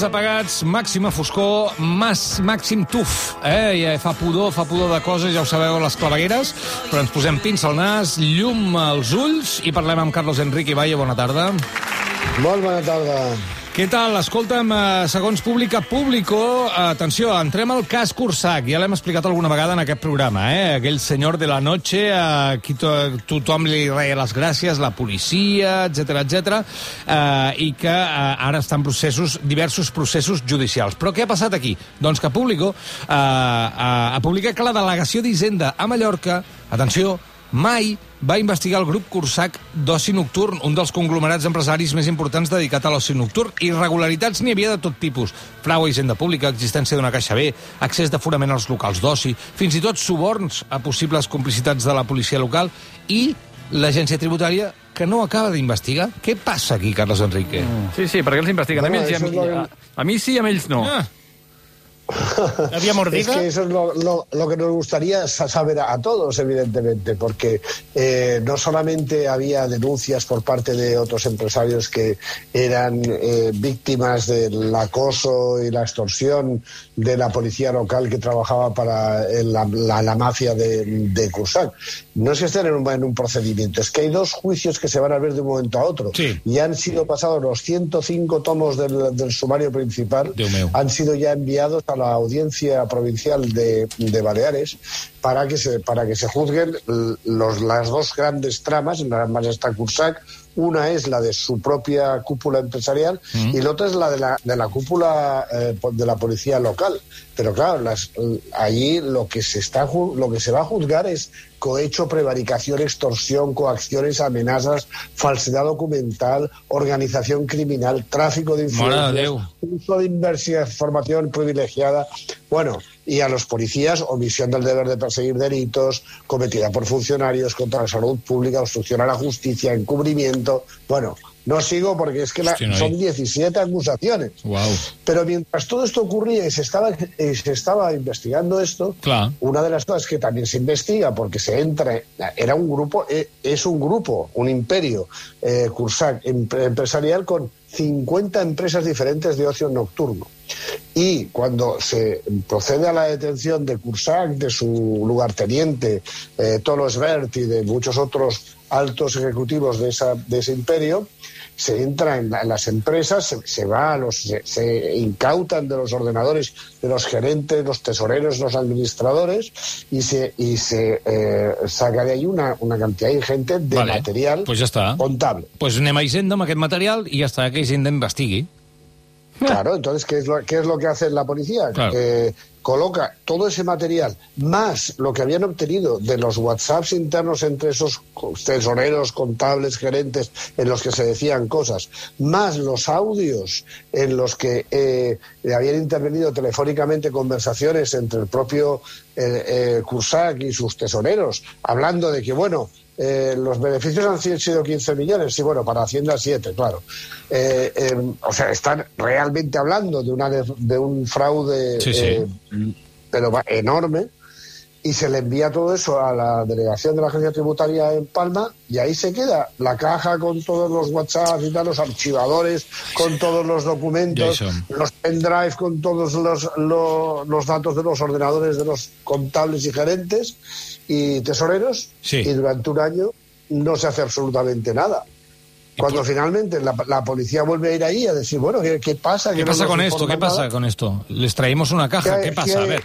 llums apagats, màxima foscor, mas, màxim tuf. Eh? Ja fa pudor, fa pudor de coses, ja ho sabeu, les clavegueres, però ens posem pins al nas, llum als ulls i parlem amb Carlos Enrique Valle. Bona tarda. Molt bona tarda. Què tal? Escolta'm, eh, segons Pública Público, atenció, entrem al cas Cursac. Ja l'hem explicat alguna vegada en aquest programa, eh? Aquell senyor de la noche a qui to tothom li reia les gràcies, la policia, etc etc, eh, i que eh, ara estan processos, diversos processos judicials. Però què ha passat aquí? Doncs que Público eh, eh, ha publicat que la delegació d'Hisenda a Mallorca, atenció, mai va investigar el grup Cursac d'oci nocturn, un dels conglomerats empresaris més importants dedicat a l'oci nocturn. Irregularitats n'hi havia de tot tipus. Frau a hisenda pública, existència d'una caixa B, accés d'aforament als locals d'oci, fins i tot suborns a possibles complicitats de la policia local i l'agència tributària que no acaba d'investigar. Què passa aquí, Carlos Enrique? Mm. Sí, sí, perquè els investiguen. Bueno, a, mi, a, mi, a, a mi sí, a ells no. Ah. ¿Había Es mordida? que eso es lo, lo- lo que nos gustaría sa- saber a, a todos, evidentemente, porque eh, no solamente había denuncias por parte de otros empresarios que eran eh, víctimas del acoso y la extorsión de la policía local que trabajaba para eh, la, la- la mafia de, de Cursac. No es que estén en un, en un procedimiento, es que hay dos juicios que se van a ver de un momento a otro. Sí. Y han sido pasados los 105 tomos del, del sumario principal, han sido ya enviados a la audiencia provincial de, de Baleares para que se para que se juzguen los, las dos grandes tramas, en más está Cursac, una es la de su propia cúpula empresarial y la otra es la de la, de la cúpula eh, de la policía local. Pero claro, las, allí lo que se está lo que se va a juzgar es cohecho, prevaricación, extorsión, coacciones, amenazas, falsedad documental, organización criminal, tráfico de influencias, uso de información privilegiada, bueno, y a los policías, omisión del deber de perseguir delitos, cometida por funcionarios contra la salud pública, obstrucción a la justicia, encubrimiento, bueno, no sigo porque es que la- son 17 acusaciones. Pero mientras todo esto ocurría y se estaba, y se estaba investigando esto, una de las cosas que también se investiga, porque se entra, era un grupo, eh, es un grupo, un imperio, eh, Cursac, em- empresarial con 50 empresas diferentes de ocio nocturno. Y cuando se procede a la detención de Cursac, de su lugarteniente, eh, Tolo Svert y de muchos otros altos ejecutivos de, esa, de ese imperio, se entra en, la- en las empresas, se, se va a los, se, se incautan de los ordenadores de los gerentes, los tesoreros, los administradores y se, y se eh, saca de ahí una, una cantidad ingente de Vale, material pues ja està. contable. pues anem a Hisenda amb aquest material i ja està, que Hisenda investigui. Claro, entonces, ¿qué es lo, qué es lo que hace la policía? Claro. Eh, coloca todo ese material, más lo que habían obtenido de los WhatsApps internos entre esos tesoreros, contables, gerentes, en los que se decían cosas, más los audios en los que eh, habían intervenido telefónicamente conversaciones entre el propio eh, eh, Cursac y sus tesoreros, hablando de que, bueno, eh, los beneficios han si- sido 15 millones, sí, bueno, para Hacienda 7, claro. Eh, eh, o sea, están realmente hablando de, una de, de un fraude Sí, sí. Eh, pero va- enorme y se le envía todo eso a la delegación de la agencia tributaria en Palma y ahí se queda la caja con todos los WhatsApp y tal, los archivadores con todos los documentos, los pendrive con todos los, lo- los datos de los ordenadores de los contables y gerentes y tesoreros Sí. y durante un año no se hace absolutamente nada. Cuando finalmente la, la policía vuelve a ir ahí a decir, bueno, ¿qué, qué pasa? ¿Qué no pasa nos con esto? ¿Qué informan pasa nada. con esto? Les traemos una caja. hay- ¿Qué pasa? A ver.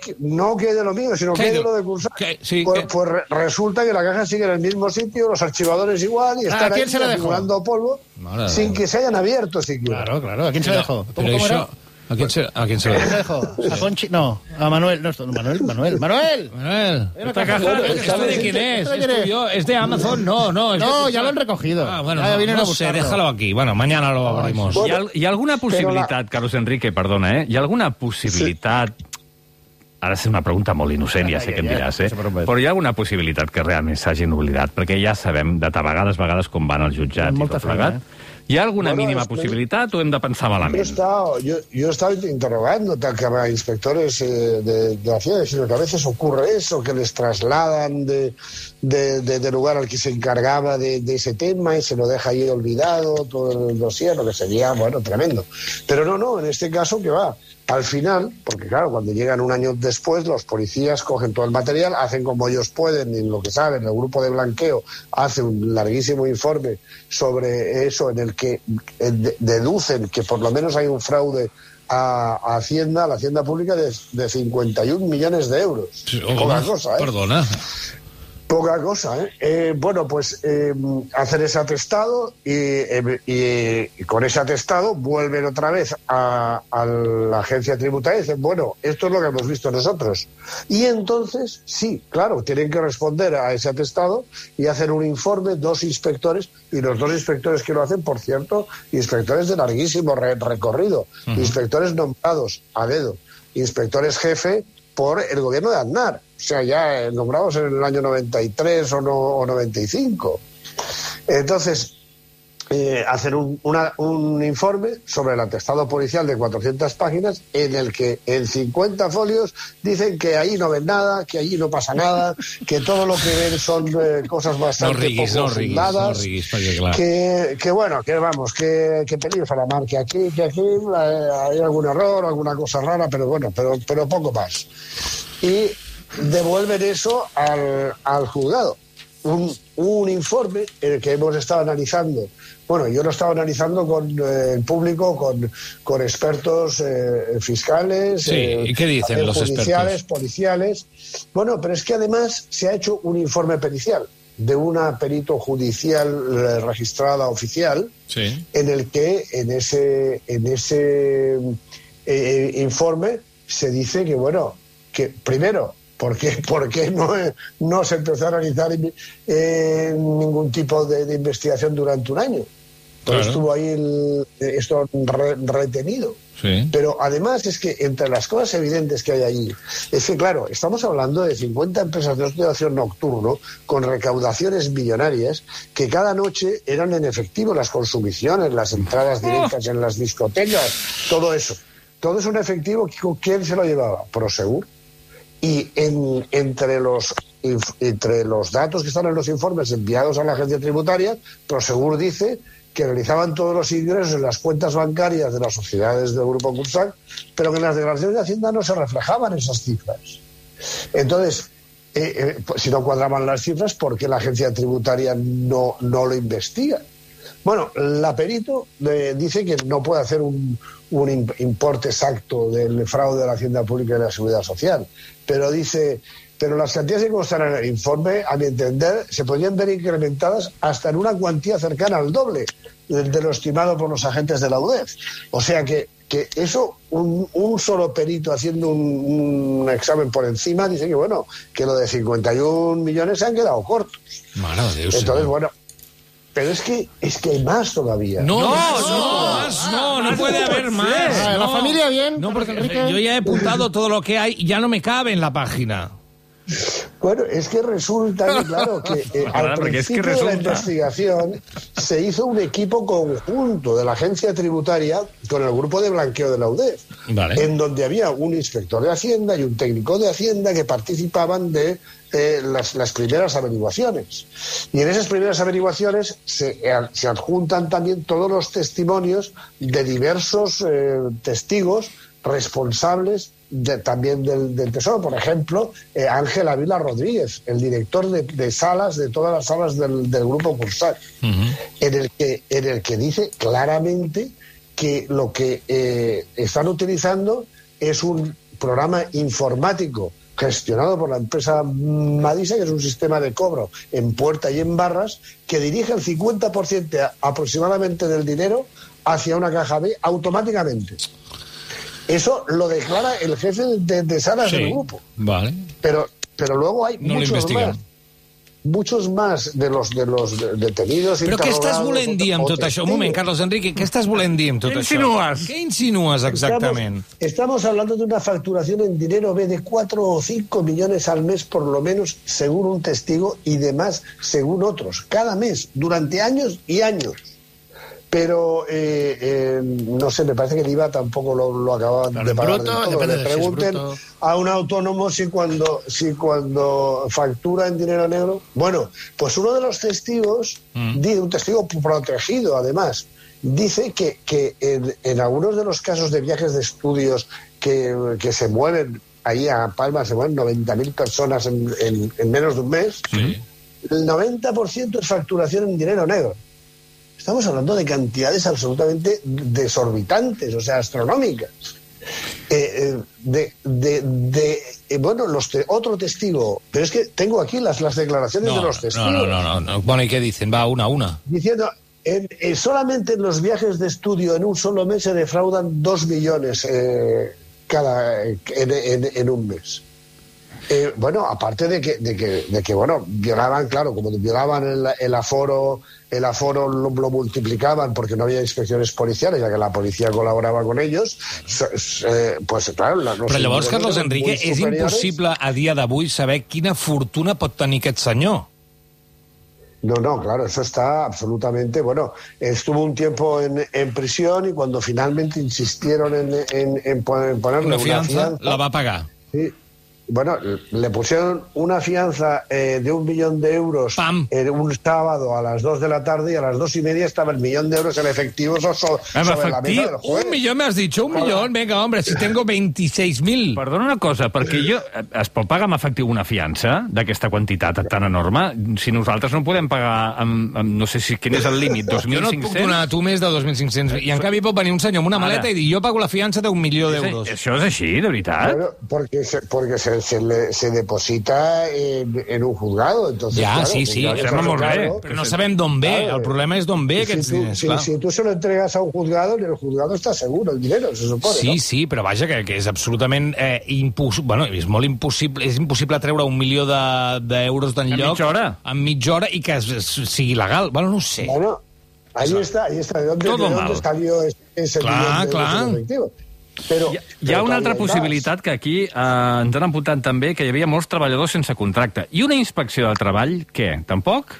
que no que hay de lo mío, sino ¿Qué que hay de lo de Cursac. qué- sí, pues, qué- pues re- resulta que la caja sigue en el mismo sitio, los archivadores igual, y ¿A están quién ahí acumulando polvo Mare de sin que se hayan abierto siquiera. Claro, claro. ¿A quién se la dejó? Però ¿Cómo això... era? A quién se, a quién se ¿A lo la dejó? ¿A Conchi? No, a Manuel. No, esto- Manuel, Manuel. ¡Manuel! Manuel, Era esta caja. ¿esto de quién es? ¿Esto de ¿Es tuyo? ¿Es de Amazon? No, no. es de No, Cursac. ya lo han recogido. Ah, bueno, Ya no, no sé, déjalo aquí. Bueno, mañana lo abrimos. Bueno, Hi ha, hi ha alguna possibilitat, Carlos Enrique, perdona, eh? Hi ha alguna possibilitat... Ara és una pregunta molt innocent, ja sé què em diràs, eh? Però hi ha alguna possibilitat que realment s'hagin oblidat? Perquè ja sabem de vegades, vegades, com van al jutjat Amb i tot plegat. feina, Hi ha alguna Bueno, mínima és que- possibilitat o hem de pensar Yo malament? estado, yo, yo he estado interrogando tal que a inspectores eh, de, de Hacienda, diciendo que a veces ocurre eso, que les trasladan de, de, de- del lugar al que se encargaba de, de ese tema y se lo deja ahí olvidado, todo el dossier, lo que sería, bueno, tremendo. Pero no, no, en este caso que va. Al final, porque claro, cuando llegan un año después, los policías cogen todo el material, hacen como ellos pueden, y lo que saben, el grupo de blanqueo hace un larguísimo informe sobre eso en el que eh, de- deducen que por lo menos hay un fraude a, Hacienda, a la Hacienda Pública, de, de 51 millones de euros. Poca cosa, ¿eh? Perdona. Poca cosa, ¿eh? Eh, bueno, pues eh, hacen ese atestado y, eh, y- y con ese atestado vuelven otra vez a, a la agencia tributaria y dicen, bueno, esto es lo que hemos visto nosotros. Y entonces, sí, claro, tienen que responder a ese atestado y hacer un informe, dos inspectores, y los dos inspectores que lo hacen, por cierto, inspectores de larguísimo re- recorrido, inspectores nombrados a dedo, inspectores jefe por el gobierno de Aznar, o sea, ya eh, nombrados en el año 93 o, no, o 95. Entonces, eh, hacer un, una- un informe sobre el atestado policial de 400 páginas en el que en 50 folios dicen que ahí no ven nada, que allí no pasa nada, que todo lo que ven son eh, cosas No bastante riguis, poco no riguis, no fundadas, riguis, que, que bueno, que vamos, que, que peligros a la mar, que aquí, que aquí eh, hay algún error, alguna cosa rara, pero bueno, pero, pero poco más. Y devuelven eso al, al juzgado. Un, un informe en el que hemos estado analizando, bueno, yo lo he estado analizando con eh, el público, con, con expertos eh, fiscales, Sí, ¿y qué dicen los judiciales, expertos? policiales. Bueno, pero es que además se ha hecho un informe pericial de una perito judicial eh, registrada oficial Sí. en el que en ese en ese eh, informe se dice que bueno que primero ¿Por qué, por qué no, no se empezó a realizar eh, ningún tipo de, de investigación durante un año? Claro. estuvo ahí el- esto re- retenido. Sí. Pero además es que entre las cosas evidentes que hay allí, es que claro, estamos hablando de 50 empresas de ocio nocturno con recaudaciones millonarias que cada noche eran en efectivo las consumiciones, las entradas directas en las discotecas, todo eso. Todo eso en efectivo, ¿quién se lo llevaba? Prosegur. Y en- entre, los, entre los datos que están en los informes enviados a la agencia tributaria, Prosegur dice que realizaban todos los ingresos en las cuentas bancarias de las sociedades del Grupo Cursac, pero que en las declaraciones de Hacienda no se reflejaban esas cifras. Entonces, eh, eh, pues, si no cuadraban las cifras, ¿por qué la agencia tributaria no, no lo investiga? Bueno, la perito eh, dice que no puede hacer un, un im- importe exacto del fraude de la Hacienda Pública y de la Seguridad Social, pero dice, pero las cantidades que constan en el informe, a mi entender, se podrían ver incrementadas hasta en una cuantía cercana al doble de, de lo estimado por los agentes de la UDEF. O sea que, que eso, un, un solo perito haciendo un, un examen por encima, dice que bueno, que lo de 51 millones se han quedado cortos. Mare de Déu, Entonces, bueno, pero es que, es que hay más todavía. No, no, no, más no, no puede haber más. La familia bien, No, porque Enrique. yo ya he apuntado todo lo que hay y ya no me cabe en la página. Bueno, es que resulta claro, que eh, al porque es que principio de la investigación se hizo un equipo conjunto de la agencia tributaria con el grupo de blanqueo de la UDEF, Vale. en donde había un inspector de Hacienda y un técnico de Hacienda que participaban de eh, las, las primeras averiguaciones. Y en esas primeras averiguaciones se, eh, se adjuntan también todos los testimonios de diversos eh, testigos responsables de- también del, del Tesoro. Por ejemplo, eh, Ángel Ávila Rodríguez, el director de, de salas, de todas las salas del, del Grupo Cursac, en, el que, en el que dice claramente que lo que eh, están utilizando es un programa informático gestionado por la empresa Madisa, que es un sistema de cobro en puerta y en barras, que dirige el 50% a- aproximadamente del dinero hacia una caja B automáticamente. Eso lo declara el jefe de, de salas del grupo. Vale. Pero, pero luego hay No muchos más. Muchos más de los, de los de- detenidos. Però què estàs volent dir amb tot això? Un moment, testigos. Carlos Enrique, què estàs volent dir amb tot Què això? insinues? Què insinues exactament? Estamos, estamos hablando de una facturación en dinero B de 4 o 5 millones al mes, por lo menos, según un testigo, y demás, según otros, cada mes, durante años y años. Pero eh, eh, no sé, me parece que el IVA tampoco lo, lo acaban Claro, de pagar. bruto, todo. Le de si es pregunten bruto. a un autónomo si cuando, si cuando factura en dinero negro. Bueno, pues uno de los testigos, di- un testigo protegido además, dice que, que en, en algunos de los casos de viajes de estudios que, que se mueven ahí a Palma, se mueven 90.000 personas en, en- en menos de un mes, el 90% es facturación en dinero negro. Estamos hablando de cantidades absolutamente desorbitantes, o sea, astronómicas. Eh, eh, de, de, de, eh, bueno, los te- otro testigo, pero es que tengo aquí las, las declaraciones de los testigos no, no, no, no. Bueno, ¿y qué dicen? Va, una, una. diciendo en- eh, solamente en los viajes de estudio en un solo mes se defraudan dos millones eh, cada en, en- en un mes. Eh, bueno, aparte de que, de que, de que, bueno, violaban, claro, como violaban el, el aforo, el aforo lo, lo multiplicaban porque no había inspecciones policiales, ya que la policía colaboraba con ellos, eh, pues claro... la- los Però llavors, Carlos Enrique, és impossible a dia d'avui saber quina fortuna pot tenir aquest senyor. No, no, claro, eso está absolutamente. Bueno, estuvo un tiempo en, en prisión y cuando finalmente insistieron en, en, en pon- en ponerle Una fianza, la va pagar. sí, bueno, le pusieron una fianza eh, de un millón de euros Pam. en un sábado a las dos de la tarde y a las dos y media estaba el millón de euros en efectivo so- so- En sobre la mesa del juez. Un millón, me has dicho, un millón. Venga, hombre, si tengo 26.000. Perdona una cosa, perquè jo, eh, es pot pagar amb efectiu una fiança d'aquesta quantitat tan enorme? Si nosaltres no podem pagar amb, amb no sé si quin és el límit, Jo no et puc 2.500? donar a tu més de 2.500. I en canvi pot venir un senyor amb una Ara. maleta i dir jo pago la fiança d'un milió d'euros. Això és així, de veritat? Bueno, porque se, porque se, se, le- se deposita en, en un juzgado. Entonces, Ja, claro, sí, sí, juzgado, sembla molt bé. claro, Però no sabem d'on ve. Claro. El problema és d'on ve Y aquests si, tú, diners, si, clar. si tú se lo entregas a un juzgado, en el juzgado está seguro el dinero, se supone. Sí, ¿no? sí, però vaja, que, que és absolutament eh, impos... bueno, és molt impossible, és impossible treure un milió de- d'euros de, d'enlloc... mitja hora? En mitja hora i que es, es, sigui legal. Bueno, no ho sé. Bueno, ahí está, ahí está. ¿De dónde, de dónde salió ese, ese Clar, millón de euros clar. en efectivo? Pero, Hi ha una altra possibilitat que aquí eh, ens han apuntat també, que hi havia molts treballadors sense contracte. I una inspecció del treball, què? Tampoc?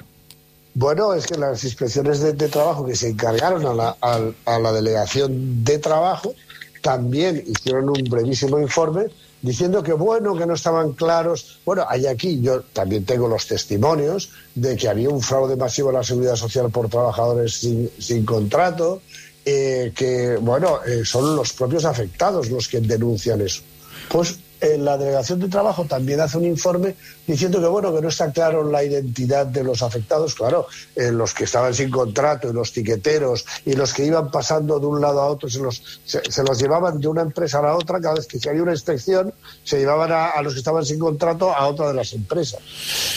Bueno, es que las inspecciones de, de trabajo que se encargaron a la, a delegación de trabajo también hicieron un brevísimo informe diciendo que bueno, que no estaban claros. Bueno, hay aquí, yo también tengo los testimonios de que había un fraude masivo en la seguridad social por trabajadores sin, sin contrato, eh, que bueno, eh, son los propios afectados los que denuncian eso. Pues eh, la delegación de trabajo también hace un informe diciendo que bueno que no está claro la identidad de los afectados. Claro eh, los que estaban sin contrato y los tiqueteros y los que iban pasando de un lado a otro se los se, se los llevaban de una empresa a la otra. Cada vez que se había una inspección se llevaban a, a los que estaban sin contrato a otra de las empresas.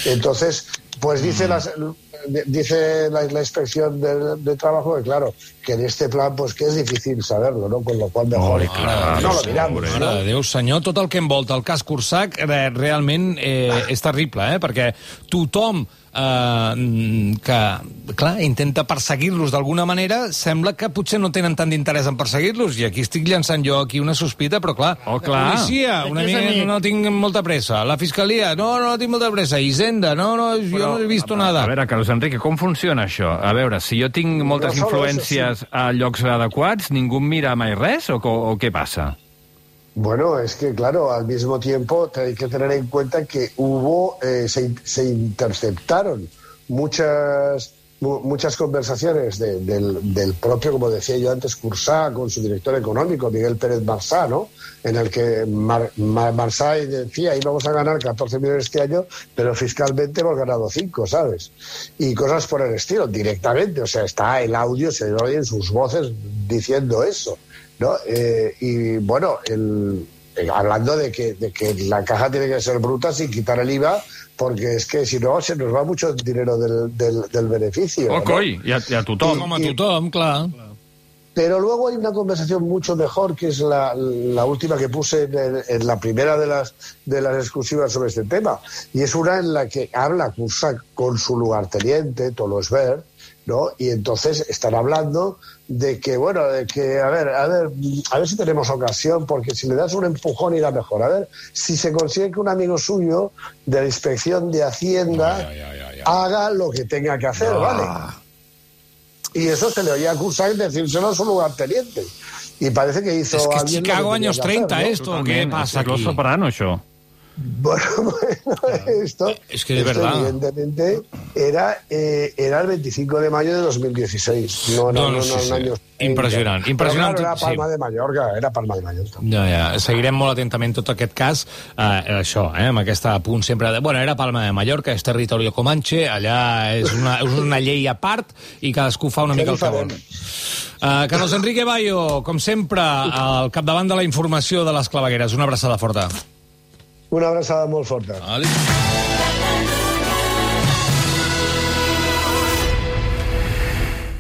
Entonces pues dice las dice la, la inspección de, de trabajo que claro que en este plan pues que es difícil saberlo no con lo cual mejor Oi, clar, no lo miramos. ¿no? Mare de Déu, senyor, tot el que envolta el cas Cursac eh, realment eh, és terrible, eh? perquè tothom eh, que, clar, intenta perseguir-los d'alguna manera, sembla que potser no tenen tant d'interès en perseguir-los, i aquí estic llançant jo aquí una sospita, però clar, Oh, clar. la policia, una mica amic. no tinc molta pressa, la fiscalia, no, no tinc molta pressa, Hisenda, no, no, jo no he vist nada. A veure, Carlos Enrique, com funciona això? A veure, si jo tinc moltes No influències a llocs adequats, ningú em mira mai res o, co- o què passa? Bueno, es que claro, al mismo tiempo hay que tener en cuenta que hubo, eh, se, se interceptaron muchas mu- muchas conversaciones de- del, del propio, como decía yo antes, Cursá con su director económico, Miguel Pérez Marsá, ¿no? En el que Mar, Mar- Marsá decía, íbamos a ganar 14 millones este año, pero fiscalmente hemos ganado 5, ¿sabes? Y cosas por el estilo, directamente. O sea, está el audio, se oye en sus voces diciendo eso. ¿no? Eh, y bueno, el, eh, hablando de que, de que la caja tiene que ser bruta sin quitar el IVA, porque es que si no se nos va mucho dinero del, del, del beneficio. ¿no? coi, i a, i a tothom. Com a tothom, clar. Pero luego hay una conversación mucho mejor, que es la, la última que puse en, el- en la primera de las, de las exclusivas sobre este tema. Y es una en la que habla Cusack con su lugarteniente, Tolo Esber, ¿no? Y entonces están hablando de que, bueno, de que, a ver, a ver, a ver si tenemos ocasión, porque si le das un empujón irá mejor. A ver, si se consigue que un amigo suyo de la inspección de Hacienda haga lo que tenga que hacer, ¿vale? Y eso se le oía a Cusack decírselo a su lugarteniente. Y parece que hizo Es que Chicago años que hacer, 30, ¿no? esto, ¿o ¿qué pasa és Los aquí? Soprano, això. Bueno, bueno, esto, Es que de esto verdad. evidentemente era, eh, era el 25 de mayo de 2016. No, no, No, no, no, sí, no, sí. años 30. Impressionant, Però, impressionant, claro, era sí. Palma de Mallorca, era Palma de Mallorca. Ja, ja. Seguirem molt atentament tot aquest cas. Eh, això, eh, amb aquest punt sempre de... Bueno, era Palma de Mallorca, és territori comanche, allà és una, és una llei a part i cadascú fa una mica el que vol. Uh, Carlos Enrique Bayo, com sempre, al capdavant de la informació de les clavegueres. Una abraçada forta. Una abraçada molt forta. Adéu.